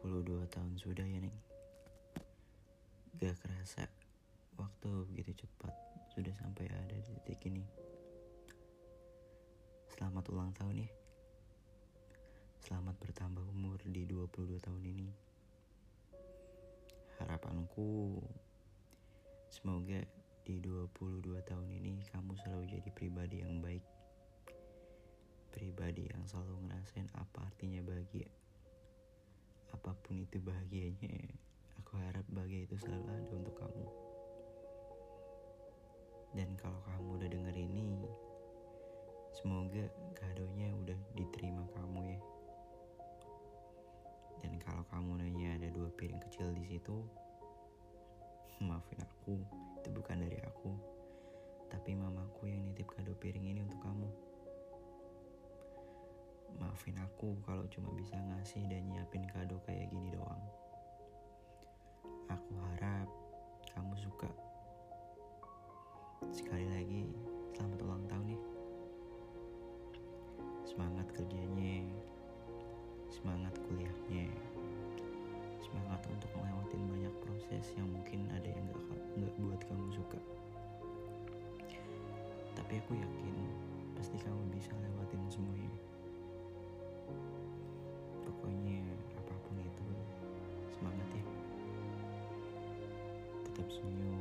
22 tahun sudah ya Neng Gak kerasa Waktu begitu cepat Sudah sampai ada di titik ini. Selamat ulang tahun ya. Selamat bertambah umur di 22 tahun ini. Harapanku Semoga di 22 tahun ini kamu selalu jadi pribadi yang baik. Pribadi yang selalu ngerasain apa artinya bahagia apa pun itu bahagianya aku harap bahagia itu selalu ada untuk kamu. Dan kalau kamu udah denger ini semoga kadonya udah diterima kamu ya. Dan kalau kamu nanya ada dua piring kecil di situ maafin aku itu bukan dari aku tapi mamaku yang nitip kado piring ini untuk kamu. Maafin aku kalau cuma bisa ngasih dan nyiapin kado Sekali lagi, selamat ulang tahun ya. Semangat kerjanya, semangat kuliahnya, semangat untuk melewatin banyak proses yang mungkin ada yang gak, gak buat kamu suka. Tapi aku yakin pasti kamu bisa lewatin semuanya pokoknya apa pun itu semangat ya tetap senyum